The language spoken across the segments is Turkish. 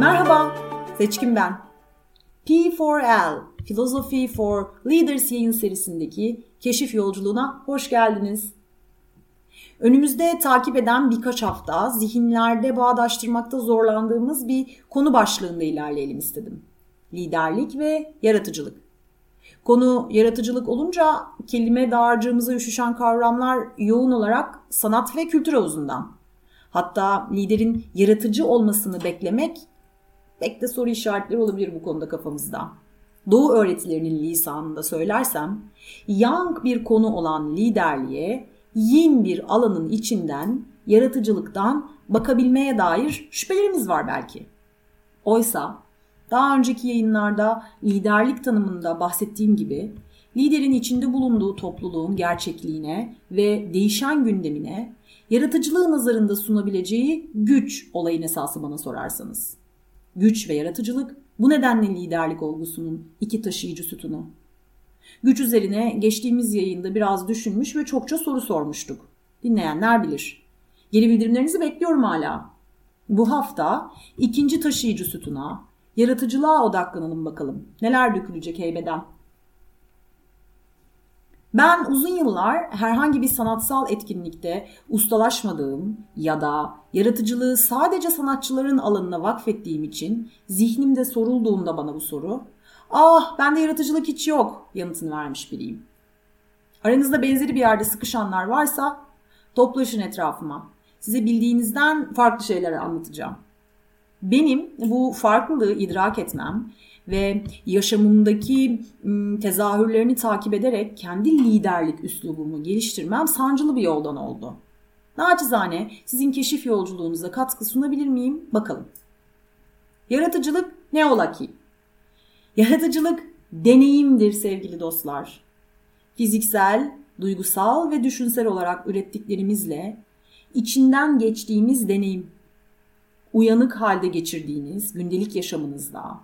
Merhaba, Seçkin ben. P4L, Philosophy for Leaders yayın serisindeki keşif yolculuğuna hoş geldiniz. Önümüzde takip eden birkaç hafta zihinlerde bağdaştırmakta zorlandığımız bir konu başlığında ilerleyelim istedim. Liderlik ve yaratıcılık. Konu yaratıcılık olunca kelime dağarcığımıza üşüşen kavramlar yoğun olarak sanat ve kültür havuzundan. Hatta liderin yaratıcı olmasını beklemek pek de soru işaretleri olabilir bu konuda kafamızda. Doğu öğretilerinin lisanında söylersem, yang bir konu olan liderliğe yin bir alanın içinden, yaratıcılıktan bakabilmeye dair şüphelerimiz var belki. Oysa daha önceki yayınlarda liderlik tanımında bahsettiğim gibi liderin içinde bulunduğu topluluğun gerçekliğine ve değişen gündemine yaratıcılığı nazarında sunabileceği güç olayın esası bana sorarsanız. Güç ve yaratıcılık bu nedenle liderlik olgusunun iki taşıyıcı sütunu. Güç üzerine geçtiğimiz yayında biraz düşünmüş ve çokça soru sormuştuk. Dinleyenler bilir. Geri bildirimlerinizi bekliyorum hala. Bu hafta ikinci taşıyıcı sütuna, yaratıcılığa odaklanalım bakalım. Neler dökülecek heybeden. Ben uzun yıllar herhangi bir sanatsal etkinlikte ustalaşmadığım ya da yaratıcılığı sadece sanatçıların alanına vakfettiğim için zihnimde sorulduğunda bana bu soru, ah bende yaratıcılık hiç yok yanıtını vermiş biriyim. Aranızda benzeri bir yerde sıkışanlar varsa toplaşın etrafıma. Size bildiğinizden farklı şeyler anlatacağım. Benim bu farklılığı idrak etmem ve yaşamımdaki tezahürlerini takip ederek kendi liderlik üslubumu geliştirmem sancılı bir yoldan oldu. Naçizane sizin keşif yolculuğunuza katkı sunabilir miyim? Bakalım. Yaratıcılık ne ola ki? Yaratıcılık deneyimdir sevgili dostlar. Fiziksel, duygusal ve düşünsel olarak ürettiklerimizle içinden geçtiğimiz deneyim. Uyanık halde geçirdiğiniz gündelik yaşamınızda,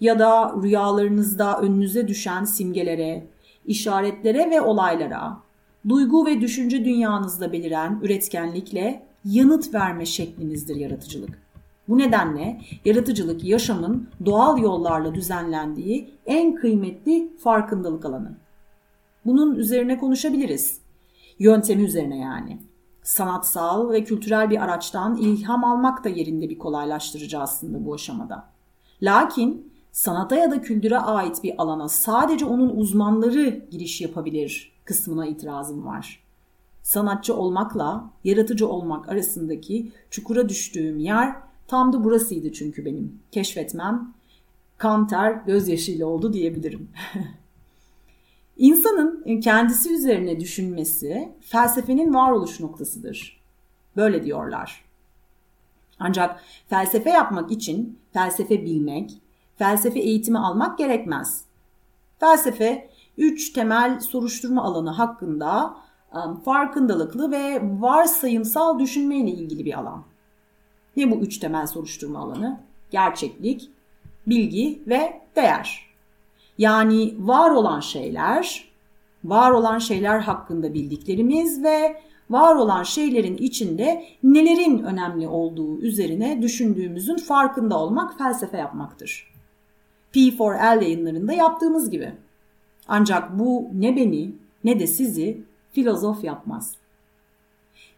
ya da rüyalarınızda önünüze düşen simgelere, işaretlere ve olaylara, duygu ve düşünce dünyanızda beliren üretkenlikle yanıt verme şeklinizdir yaratıcılık. Bu nedenle yaratıcılık yaşamın doğal yollarla düzenlendiği en kıymetli farkındalık alanı. Bunun üzerine konuşabiliriz. Yöntemi üzerine yani. Sanatsal ve kültürel bir araçtan ilham almak da yerinde bir kolaylaştırıcı aslında bu aşamada. Lakin sanata ya da kültüre ait bir alana sadece onun uzmanları giriş yapabilir kısmına itirazım var. Sanatçı olmakla yaratıcı olmak arasındaki çukura düştüğüm yer tam da burasıydı çünkü benim. Keşfetmem kan ter gözyaşıyla oldu diyebilirim. İnsanın kendisi üzerine düşünmesi felsefenin varoluş noktasıdır. Böyle diyorlar. Ancak felsefe yapmak için felsefe bilmek, felsefe eğitimi almak gerekmez. Felsefe üç temel soruşturma alanı hakkında um, farkındalıklı ve varsayımsal düşünme ile ilgili bir alan. Ne bu üç temel soruşturma alanı? Gerçeklik, bilgi ve değer. Yani var olan şeyler, var olan şeyler hakkında bildiklerimiz ve var olan şeylerin içinde nelerin önemli olduğu üzerine düşündüğümüzün farkında olmak felsefe yapmaktır. P4L yayınlarında yaptığımız gibi. Ancak bu ne beni ne de sizi filozof yapmaz.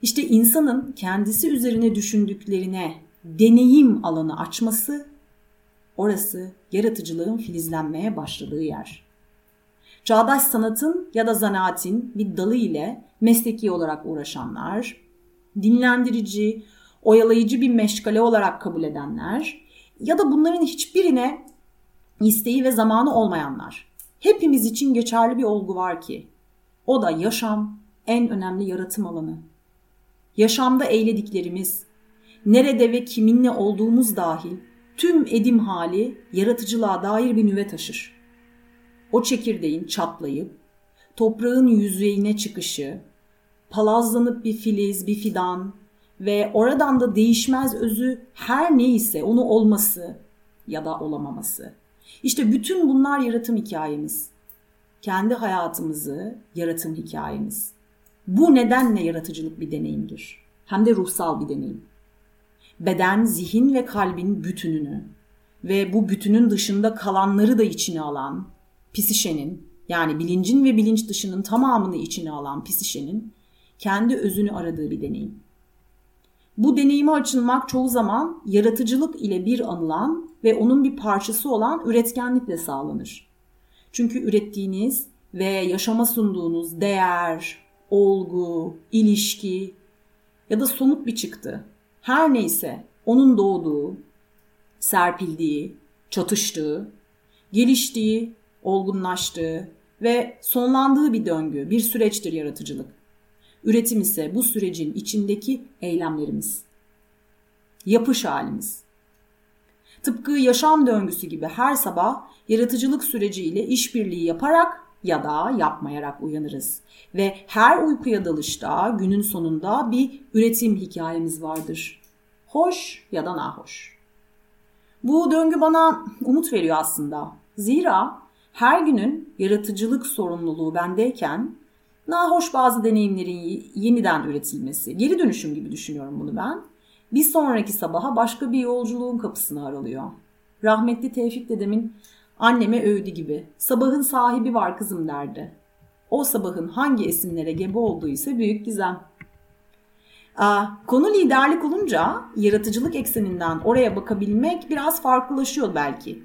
İşte insanın kendisi üzerine düşündüklerine deneyim alanı açması, orası yaratıcılığın filizlenmeye başladığı yer. Çağdaş sanatın ya da zanaatin bir dalı ile mesleki olarak uğraşanlar, dinlendirici, oyalayıcı bir meşgale olarak kabul edenler ya da bunların hiçbirine isteği ve zamanı olmayanlar. Hepimiz için geçerli bir olgu var ki o da yaşam en önemli yaratım alanı. Yaşamda eylediklerimiz, nerede ve kiminle olduğumuz dahil tüm edim hali yaratıcılığa dair bir nüve taşır. O çekirdeğin çatlayıp toprağın yüzeyine çıkışı, palazlanıp bir filiz, bir fidan ve oradan da değişmez özü her neyse onu olması ya da olamaması. İşte bütün bunlar yaratım hikayemiz. Kendi hayatımızı yaratım hikayemiz. Bu nedenle yaratıcılık bir deneyimdir. Hem de ruhsal bir deneyim. Beden, zihin ve kalbin bütününü, ve bu bütünün dışında kalanları da içine alan psişenin yani bilincin ve bilinç dışının tamamını içine alan psişenin kendi özünü aradığı bir deneyim. Bu deneyime açılmak çoğu zaman yaratıcılık ile bir anılan ve onun bir parçası olan üretkenlikle sağlanır. Çünkü ürettiğiniz ve yaşama sunduğunuz değer, olgu, ilişki ya da somut bir çıktı. Her neyse onun doğduğu, serpildiği, çatıştığı, geliştiği, olgunlaştığı ve sonlandığı bir döngü, bir süreçtir yaratıcılık. Üretim ise bu sürecin içindeki eylemlerimiz. Yapış halimiz. Tıpkı yaşam döngüsü gibi her sabah yaratıcılık süreciyle işbirliği yaparak ya da yapmayarak uyanırız. Ve her uykuya dalışta günün sonunda bir üretim hikayemiz vardır. Hoş ya da nahoş. Bu döngü bana umut veriyor aslında. Zira her günün yaratıcılık sorumluluğu bendeyken nahoş bazı deneyimlerin yeniden üretilmesi, geri dönüşüm gibi düşünüyorum bunu ben. Bir sonraki sabaha başka bir yolculuğun kapısını aralıyor. Rahmetli Tevfik dedemin anneme övdü gibi. Sabahın sahibi var kızım derdi. O sabahın hangi esinlere gebe olduğu ise büyük gizem. Konu liderlik olunca yaratıcılık ekseninden oraya bakabilmek biraz farklılaşıyor belki.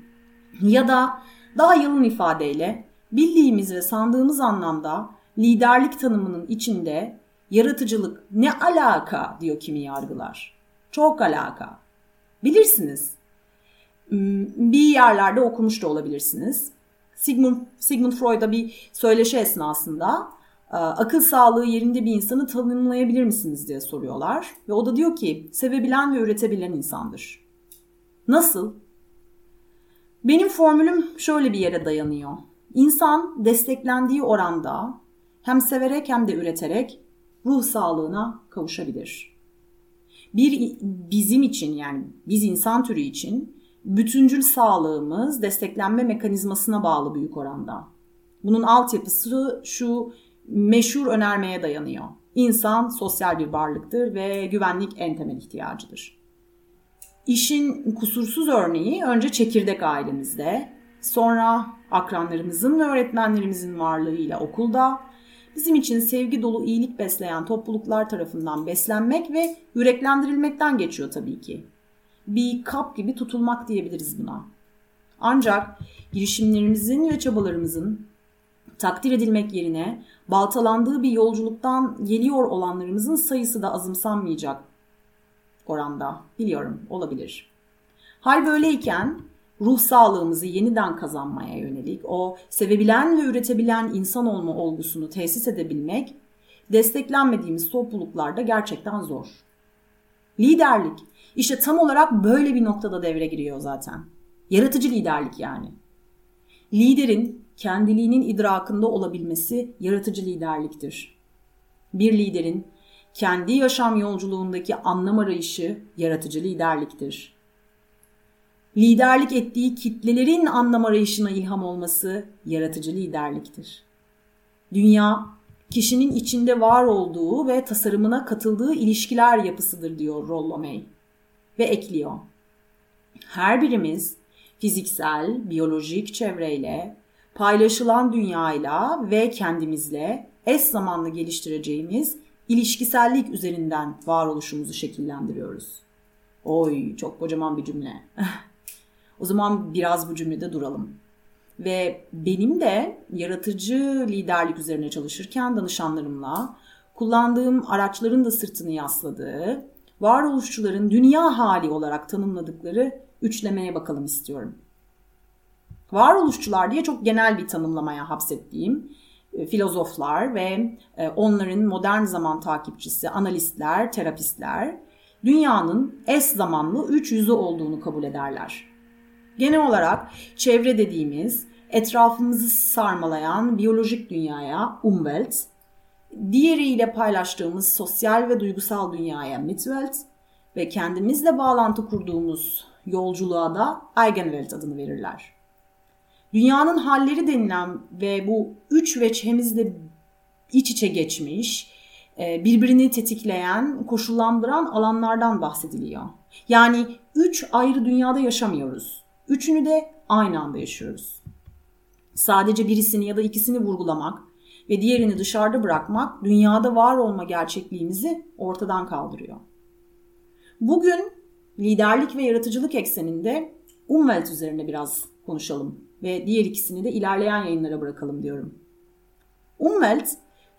Ya da daha yalın ifadeyle bildiğimiz ve sandığımız anlamda liderlik tanımının içinde yaratıcılık ne alaka diyor kimi yargılar. Çok alaka. Bilirsiniz. Hmm, bir yerlerde okumuş da olabilirsiniz. Sigmund, Sigmund Freud'a bir söyleşi esnasında e, akıl sağlığı yerinde bir insanı tanımlayabilir misiniz diye soruyorlar. Ve o da diyor ki sevebilen ve üretebilen insandır. Nasıl? Benim formülüm şöyle bir yere dayanıyor. İnsan desteklendiği oranda hem severek hem de üreterek ruh sağlığına kavuşabilir. Bir bizim için yani biz insan türü için bütüncül sağlığımız desteklenme mekanizmasına bağlı büyük oranda. Bunun altyapısı şu meşhur önermeye dayanıyor. İnsan sosyal bir varlıktır ve güvenlik en temel ihtiyacıdır. İşin kusursuz örneği önce çekirdek ailemizde, sonra akranlarımızın ve öğretmenlerimizin varlığıyla okulda, bizim için sevgi dolu iyilik besleyen topluluklar tarafından beslenmek ve yüreklendirilmekten geçiyor tabii ki. Bir kap gibi tutulmak diyebiliriz buna. Ancak girişimlerimizin ve çabalarımızın takdir edilmek yerine baltalandığı bir yolculuktan geliyor olanlarımızın sayısı da azımsanmayacak oranda. Biliyorum olabilir. Hal böyleyken ruh sağlığımızı yeniden kazanmaya yönelik o sevebilen ve üretebilen insan olma olgusunu tesis edebilmek desteklenmediğimiz topluluklarda gerçekten zor. Liderlik işte tam olarak böyle bir noktada devre giriyor zaten. Yaratıcı liderlik yani. Liderin kendiliğinin idrakında olabilmesi yaratıcı liderliktir. Bir liderin kendi yaşam yolculuğundaki anlam arayışı yaratıcı liderliktir. Liderlik ettiği kitlelerin anlam arayışına ilham olması yaratıcı liderliktir. Dünya, kişinin içinde var olduğu ve tasarımına katıldığı ilişkiler yapısıdır diyor Rollo May. Ve ekliyor. Her birimiz fiziksel, biyolojik çevreyle, paylaşılan dünyayla ve kendimizle eş zamanlı geliştireceğimiz ilişkisellik üzerinden varoluşumuzu şekillendiriyoruz. Oy çok kocaman bir cümle. o zaman biraz bu cümlede duralım. Ve benim de yaratıcı liderlik üzerine çalışırken danışanlarımla kullandığım araçların da sırtını yasladığı, varoluşçuların dünya hali olarak tanımladıkları üçlemeye bakalım istiyorum. Varoluşçular diye çok genel bir tanımlamaya hapsettiğim e, filozoflar ve e, onların modern zaman takipçisi, analistler, terapistler dünyanın es zamanlı üç yüzü olduğunu kabul ederler. Genel olarak çevre dediğimiz etrafımızı sarmalayan biyolojik dünyaya Umwelt, diğeriyle paylaştığımız sosyal ve duygusal dünyaya Mitwelt ve kendimizle bağlantı kurduğumuz yolculuğa da Eigenwelt adını verirler. Dünyanın halleri denilen ve bu üç veçhemizle iç içe geçmiş, e, birbirini tetikleyen, koşullandıran alanlardan bahsediliyor. Yani üç ayrı dünyada yaşamıyoruz. Üçünü de aynı anda yaşıyoruz. Sadece birisini ya da ikisini vurgulamak ve diğerini dışarıda bırakmak dünyada var olma gerçekliğimizi ortadan kaldırıyor. Bugün liderlik ve yaratıcılık ekseninde Umwelt üzerine biraz konuşalım ve diğer ikisini de ilerleyen yayınlara bırakalım diyorum. Umwelt,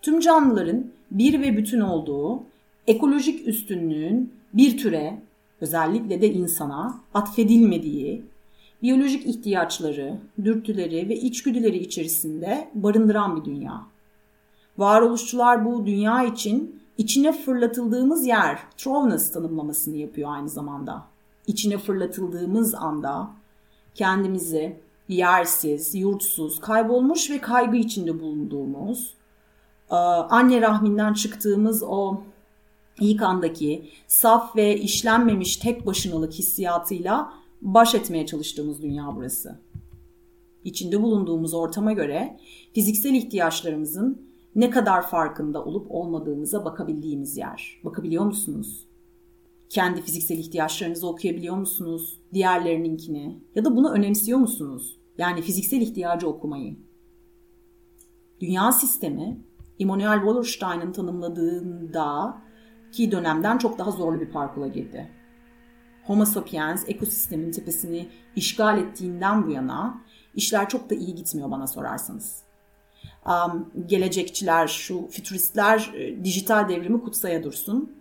tüm canlıların bir ve bütün olduğu, ekolojik üstünlüğün bir türe, özellikle de insana atfedilmediği, biyolojik ihtiyaçları, dürtüleri ve içgüdüleri içerisinde barındıran bir dünya. Varoluşçular bu dünya için içine fırlatıldığımız yer, Trovnas tanımlamasını yapıyor aynı zamanda. İçine fırlatıldığımız anda kendimizi yersiz, yurtsuz, kaybolmuş ve kaygı içinde bulunduğumuz, e, anne rahminden çıktığımız o ilk andaki saf ve işlenmemiş tek başınalık hissiyatıyla baş etmeye çalıştığımız dünya burası. İçinde bulunduğumuz ortama göre fiziksel ihtiyaçlarımızın ne kadar farkında olup olmadığımıza bakabildiğimiz yer. Bakabiliyor musunuz? Kendi fiziksel ihtiyaçlarınızı okuyabiliyor musunuz? Diğerlerininkini ya da bunu önemsiyor musunuz? Yani fiziksel ihtiyacı okumayı. Dünya sistemi Immanuel Wallerstein'ın tanımladığında ki dönemden çok daha zorlu bir parkula girdi. Homo sapiens ekosistemin tepesini işgal ettiğinden bu yana işler çok da iyi gitmiyor bana sorarsanız. Um, gelecekçiler, şu fütüristler e, dijital devrimi kutsaya dursun.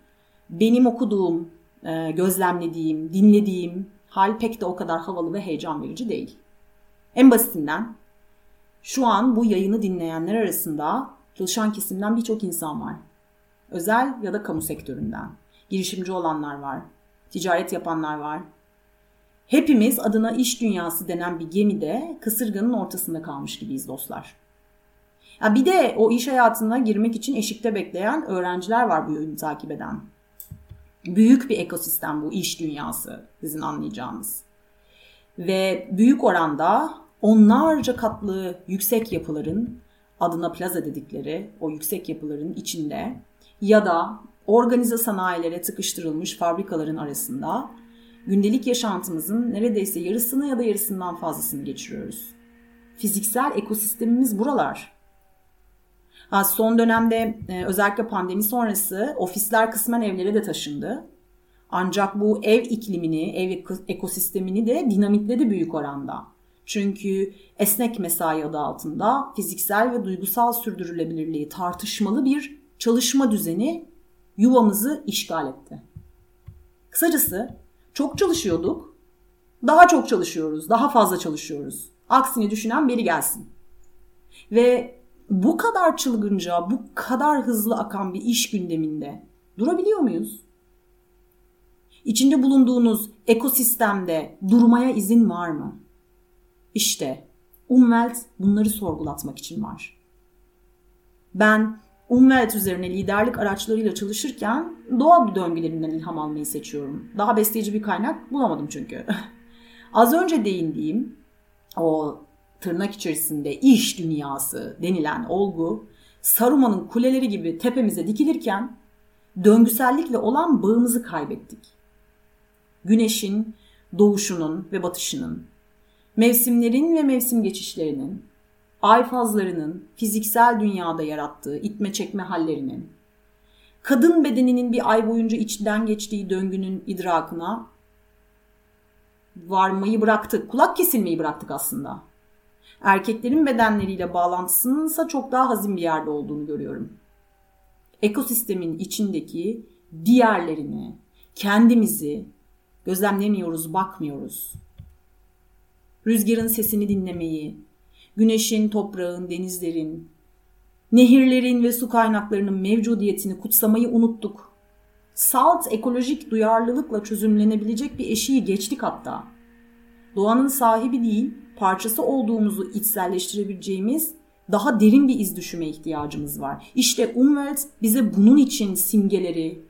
Benim okuduğum, e, gözlemlediğim, dinlediğim hal pek de o kadar havalı ve heyecan verici değil. En basitinden şu an bu yayını dinleyenler arasında çalışan kesimden birçok insan var. Özel ya da kamu sektöründen. Girişimci olanlar var. Ticaret yapanlar var. Hepimiz adına iş dünyası denen bir gemide kasırganın ortasında kalmış gibiyiz dostlar. Ya bir de o iş hayatına girmek için eşikte bekleyen öğrenciler var bu yayını takip eden. Büyük bir ekosistem bu iş dünyası sizin anlayacağınız. Ve büyük oranda onlarca katlı yüksek yapıların adına plaza dedikleri o yüksek yapıların içinde ya da organize sanayilere tıkıştırılmış fabrikaların arasında gündelik yaşantımızın neredeyse yarısını ya da yarısından fazlasını geçiriyoruz. Fiziksel ekosistemimiz buralar. Ha, son dönemde e, özellikle pandemi sonrası ofisler kısmen evlere de taşındı. Ancak bu ev iklimini, ev ekosistemini de dinamitledi büyük oranda. Çünkü esnek mesai adı altında fiziksel ve duygusal sürdürülebilirliği tartışmalı bir çalışma düzeni yuvamızı işgal etti. Kısacası çok çalışıyorduk, daha çok çalışıyoruz, daha fazla çalışıyoruz. Aksini düşünen biri gelsin. Ve bu kadar çılgınca, bu kadar hızlı akan bir iş gündeminde durabiliyor muyuz? İçinde bulunduğunuz ekosistemde durmaya izin var mı? İşte Umwelt bunları sorgulatmak için var. Ben Umwelt üzerine liderlik araçlarıyla çalışırken doğal döngülerinden ilham almayı seçiyorum. Daha besleyici bir kaynak bulamadım çünkü. Az önce değindiğim o tırnak içerisinde iş dünyası denilen olgu Saruman'ın kuleleri gibi tepemize dikilirken döngüsellikle olan bağımızı kaybettik. Güneşin doğuşunun ve batışının, mevsimlerin ve mevsim geçişlerinin, ay fazlarının fiziksel dünyada yarattığı itme çekme hallerinin, kadın bedeninin bir ay boyunca içinden geçtiği döngünün idrakına varmayı bıraktık. Kulak kesilmeyi bıraktık aslında. Erkeklerin bedenleriyle bağlantısının ise çok daha hazin bir yerde olduğunu görüyorum. Ekosistemin içindeki diğerlerini, kendimizi gözlemlemiyoruz, bakmıyoruz. Rüzgarın sesini dinlemeyi, güneşin, toprağın, denizlerin, nehirlerin ve su kaynaklarının mevcudiyetini kutsamayı unuttuk. Salt ekolojik duyarlılıkla çözümlenebilecek bir eşiği geçtik hatta. Doğanın sahibi değil, parçası olduğumuzu içselleştirebileceğimiz daha derin bir iz düşüme ihtiyacımız var. İşte Umwelt bize bunun için simgeleri,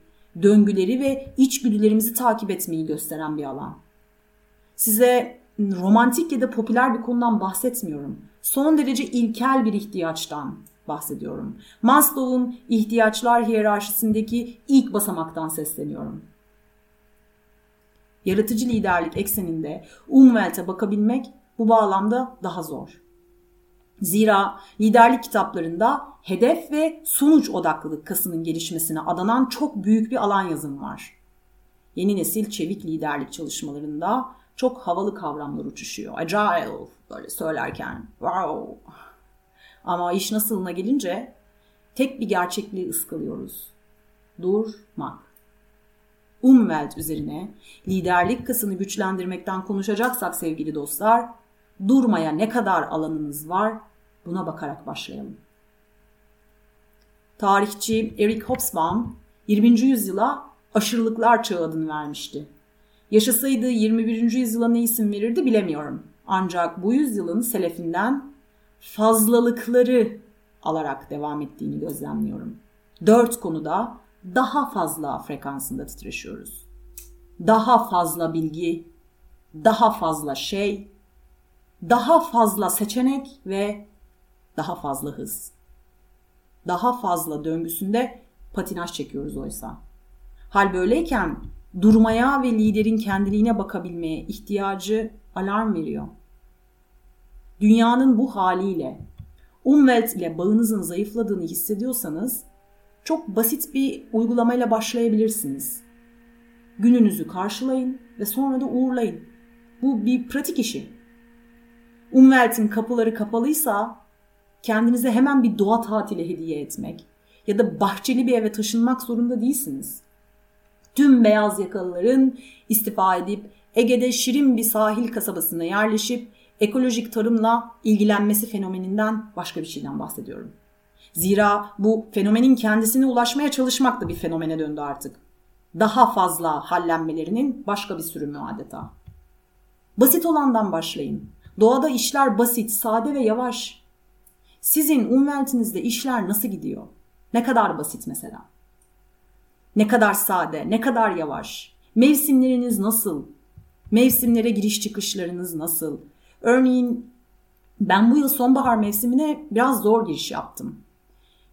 döngüleri ve içgüdülerimizi takip etmeyi gösteren bir alan. Size romantik ya da popüler bir konudan bahsetmiyorum. Son derece ilkel bir ihtiyaçtan bahsediyorum. Maslow'un ihtiyaçlar hiyerarşisindeki ilk basamaktan sesleniyorum. Yaratıcı liderlik ekseninde Umwelt'e bakabilmek bu bağlamda daha zor. Zira liderlik kitaplarında hedef ve sonuç odaklılık kasının gelişmesine adanan çok büyük bir alan yazım var. Yeni nesil çevik liderlik çalışmalarında çok havalı kavramlar uçuşuyor. Agile böyle söylerken wow. Ama iş nasılına gelince tek bir gerçekliği ıskalıyoruz. Durmak. Umwelt üzerine liderlik kasını güçlendirmekten konuşacaksak sevgili dostlar, durmaya ne kadar alanınız var buna bakarak başlayalım. Tarihçi Eric Hobsbawm 20. yüzyıla aşırılıklar çağı adını vermişti. Yaşasaydı 21. yüzyıla ne isim verirdi bilemiyorum. Ancak bu yüzyılın selefinden fazlalıkları alarak devam ettiğini gözlemliyorum. Dört konuda daha fazla frekansında titreşiyoruz. Daha fazla bilgi, daha fazla şey, daha fazla seçenek ve daha fazla hız. Daha fazla döngüsünde patinaj çekiyoruz oysa. Hal böyleyken durmaya ve liderin kendiliğine bakabilmeye ihtiyacı alarm veriyor. Dünyanın bu haliyle Umwelt ile bağınızın zayıfladığını hissediyorsanız çok basit bir uygulamayla başlayabilirsiniz. Gününüzü karşılayın ve sonra da uğurlayın. Bu bir pratik işi. Umwelt'in kapıları kapalıysa kendinize hemen bir doğa tatili hediye etmek ya da bahçeli bir eve taşınmak zorunda değilsiniz. Tüm beyaz yakalıların istifa edip Ege'de şirin bir sahil kasabasına yerleşip ekolojik tarımla ilgilenmesi fenomeninden başka bir şeyden bahsediyorum. Zira bu fenomenin kendisine ulaşmaya çalışmak da bir fenomene döndü artık. Daha fazla hallenmelerinin başka bir sürümü adeta. Basit olandan başlayın. Doğada işler basit, sade ve yavaş. Sizin umveltinizde işler nasıl gidiyor? Ne kadar basit mesela? Ne kadar sade, ne kadar yavaş? Mevsimleriniz nasıl? Mevsimlere giriş çıkışlarınız nasıl? Örneğin ben bu yıl sonbahar mevsimine biraz zor giriş yaptım.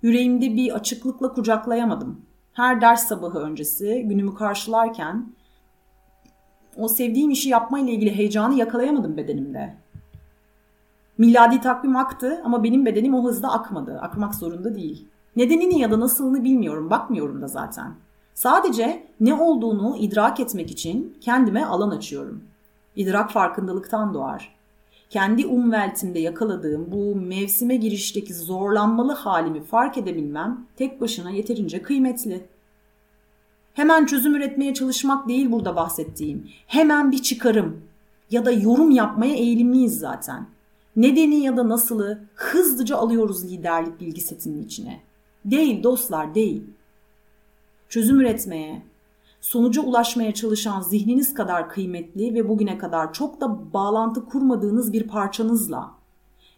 Yüreğimde bir açıklıkla kucaklayamadım. Her ders sabahı öncesi günümü karşılarken o sevdiğim işi yapma ile ilgili heyecanı yakalayamadım bedenimde. Miladi takvim aktı ama benim bedenim o hızda akmadı. Akmak zorunda değil. Nedenini ya da nasılını bilmiyorum, bakmıyorum da zaten. Sadece ne olduğunu idrak etmek için kendime alan açıyorum. İdrak farkındalıktan doğar kendi umveltimde yakaladığım bu mevsime girişteki zorlanmalı halimi fark edebilmem tek başına yeterince kıymetli. Hemen çözüm üretmeye çalışmak değil burada bahsettiğim. Hemen bir çıkarım ya da yorum yapmaya eğilimliyiz zaten. Nedeni ya da nasılı hızlıca alıyoruz liderlik bilgi setinin içine. Değil dostlar değil. Çözüm üretmeye, sonuca ulaşmaya çalışan zihniniz kadar kıymetli ve bugüne kadar çok da bağlantı kurmadığınız bir parçanızla,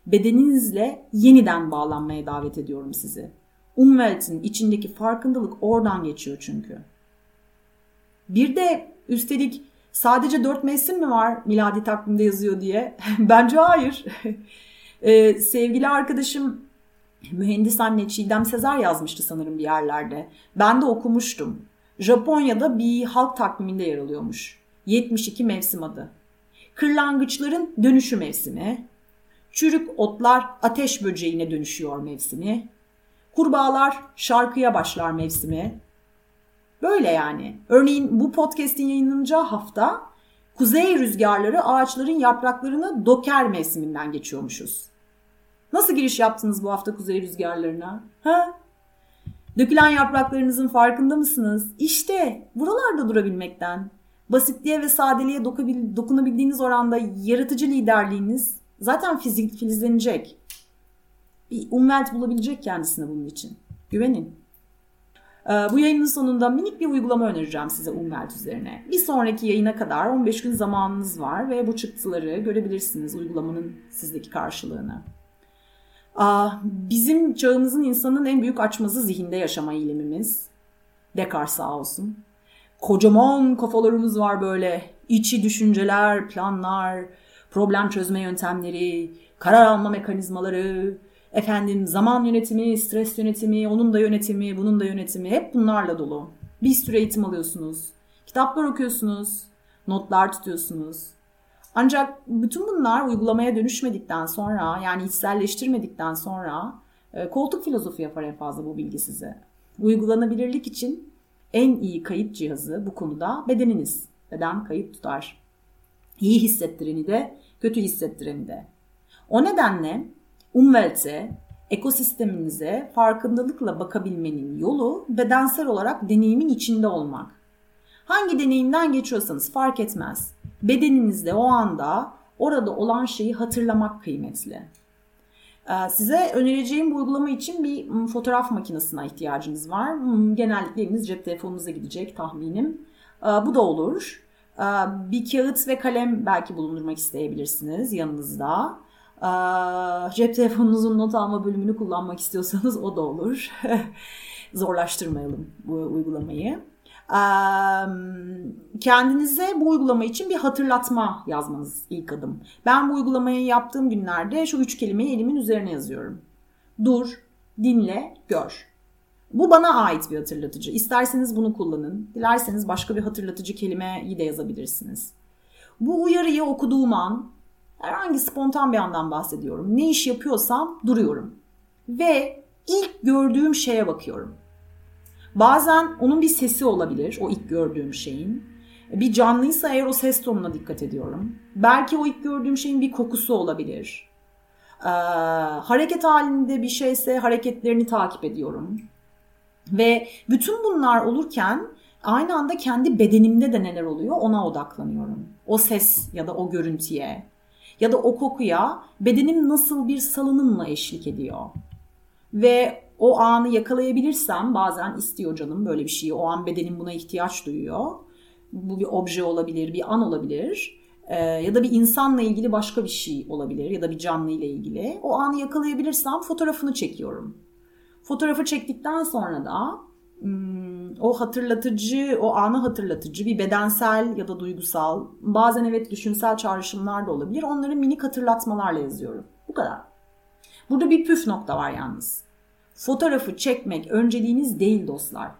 bedeninizle yeniden bağlanmaya davet ediyorum sizi. Umwelt'in içindeki farkındalık oradan geçiyor çünkü. Bir de üstelik sadece dört mevsim mi var miladi takvimde yazıyor diye? Bence hayır. ee, sevgili arkadaşım mühendis anne Çiğdem Sezer yazmıştı sanırım bir yerlerde. Ben de okumuştum. Japonya'da bir halk takviminde yer alıyormuş. 72 mevsim adı. Kırlangıçların dönüşü mevsimi, çürük otlar ateş böceğine dönüşüyor mevsimi, kurbağalar şarkıya başlar mevsimi. Böyle yani. Örneğin bu podcast'in yayınlanacağı hafta kuzey rüzgarları ağaçların yapraklarını doker mevsiminden geçiyormuşuz. Nasıl giriş yaptınız bu hafta kuzey rüzgarlarına? Ha? Dökülen yapraklarınızın farkında mısınız? İşte buralarda durabilmekten, basitliğe ve sadeliğe dokunabildiğiniz oranda yaratıcı liderliğiniz zaten fizik filizlenecek. Bir umvelt bulabilecek kendisine bunun için. Güvenin. Ee, bu yayının sonunda minik bir uygulama önereceğim size Umwelt üzerine. Bir sonraki yayına kadar 15 gün zamanınız var ve bu çıktıları görebilirsiniz uygulamanın sizdeki karşılığını. Bizim çağımızın insanın en büyük açmazı zihinde yaşama eğilimimiz. Descartes sağ olsun. Kocaman kafalarımız var böyle. İçi düşünceler, planlar, problem çözme yöntemleri, karar alma mekanizmaları, efendim zaman yönetimi, stres yönetimi, onun da yönetimi, bunun da yönetimi hep bunlarla dolu. Bir sürü eğitim alıyorsunuz. Kitaplar okuyorsunuz. notlar tutuyorsunuz. Ancak bütün bunlar uygulamaya dönüşmedikten sonra yani içselleştirmedikten sonra e, koltuk filozofu yapar en fazla bu bilgi size. Uygulanabilirlik için en iyi kayıt cihazı bu konuda bedeniniz. Beden kayıt tutar. İyi hissettireni de, kötü hissettireni de. O nedenle umvelte, ekosisteminize farkındalıkla bakabilmenin yolu bedensel olarak deneyimin içinde olmak. Hangi deneyimden geçiyorsanız fark etmez. Bedeninizde o anda orada olan şeyi hatırlamak kıymetli. Ee, size önereceğim bu uygulama için bir fotoğraf makinesine ihtiyacınız var. Genellikle eliniz cep telefonunuza gidecek tahminim. Ee, bu da olur. Ee, bir kağıt ve kalem belki bulundurmak isteyebilirsiniz yanınızda. Cep telefonunuzun not alma bölümünü kullanmak istiyorsanız o da olur. Zorlaştırmayalım bu uygulamayı. Kendinize bu uygulama için bir hatırlatma yazmanız ilk adım. Ben bu uygulamayı yaptığım günlerde şu üç kelimeyi elimin üzerine yazıyorum. Dur, dinle, gör. Bu bana ait bir hatırlatıcı. İsterseniz bunu kullanın. Dilerseniz başka bir hatırlatıcı kelimeyi de yazabilirsiniz. Bu uyarıyı okuduğum an herhangi spontan bir andan bahsediyorum. Ne iş yapıyorsam duruyorum. Ve ilk gördüğüm şeye bakıyorum. Bazen onun bir sesi olabilir o ilk gördüğüm şeyin. Bir canlıysa eğer o ses tonuna dikkat ediyorum. Belki o ilk gördüğüm şeyin bir kokusu olabilir. Ee, hareket halinde bir şeyse hareketlerini takip ediyorum. Ve bütün bunlar olurken aynı anda kendi bedenimde de neler oluyor ona odaklanıyorum. O ses ya da o görüntüye ya da o kokuya bedenim nasıl bir salınımla eşlik ediyor. Ve o anı yakalayabilirsem bazen istiyor canım böyle bir şeyi. O an bedenim buna ihtiyaç duyuyor. Bu bir obje olabilir, bir an olabilir. Ee, ya da bir insanla ilgili başka bir şey olabilir ya da bir canlı ile ilgili. O anı yakalayabilirsem fotoğrafını çekiyorum. Fotoğrafı çektikten sonra da hmm, o hatırlatıcı, o anı hatırlatıcı bir bedensel ya da duygusal, bazen evet düşünsel çağrışımlar da olabilir. Onları minik hatırlatmalarla yazıyorum. Bu kadar. Burada bir püf nokta var yalnız. Fotoğrafı çekmek önceliğiniz değil dostlar.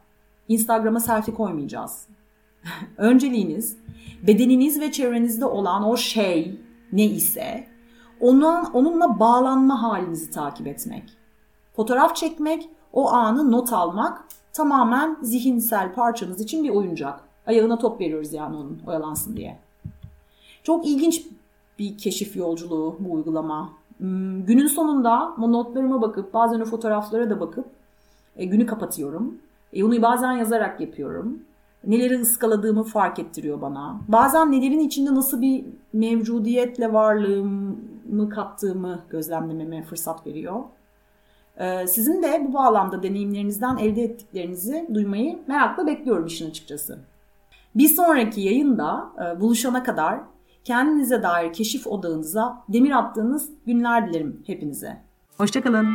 Instagram'a selfie koymayacağız. Önceliğiniz bedeniniz ve çevrenizde olan o şey ne ise ona, onunla bağlanma halinizi takip etmek. Fotoğraf çekmek, o anı not almak tamamen zihinsel parçanız için bir oyuncak. Ayağına top veriyoruz yani onun oyalansın diye. Çok ilginç bir keşif yolculuğu bu uygulama. Hmm, günün sonunda notlarıma bakıp bazen o fotoğraflara da bakıp e, günü kapatıyorum. E, onu bazen yazarak yapıyorum. Neleri ıskaladığımı fark ettiriyor bana. Bazen nelerin içinde nasıl bir mevcudiyetle varlığımı kattığımı gözlemlememe fırsat veriyor. E, sizin de bu bağlamda deneyimlerinizden elde ettiklerinizi duymayı merakla bekliyorum işin açıkçası. Bir sonraki yayında e, buluşana kadar kendinize dair keşif odağınıza demir attığınız günler dilerim hepinize. Hoşçakalın.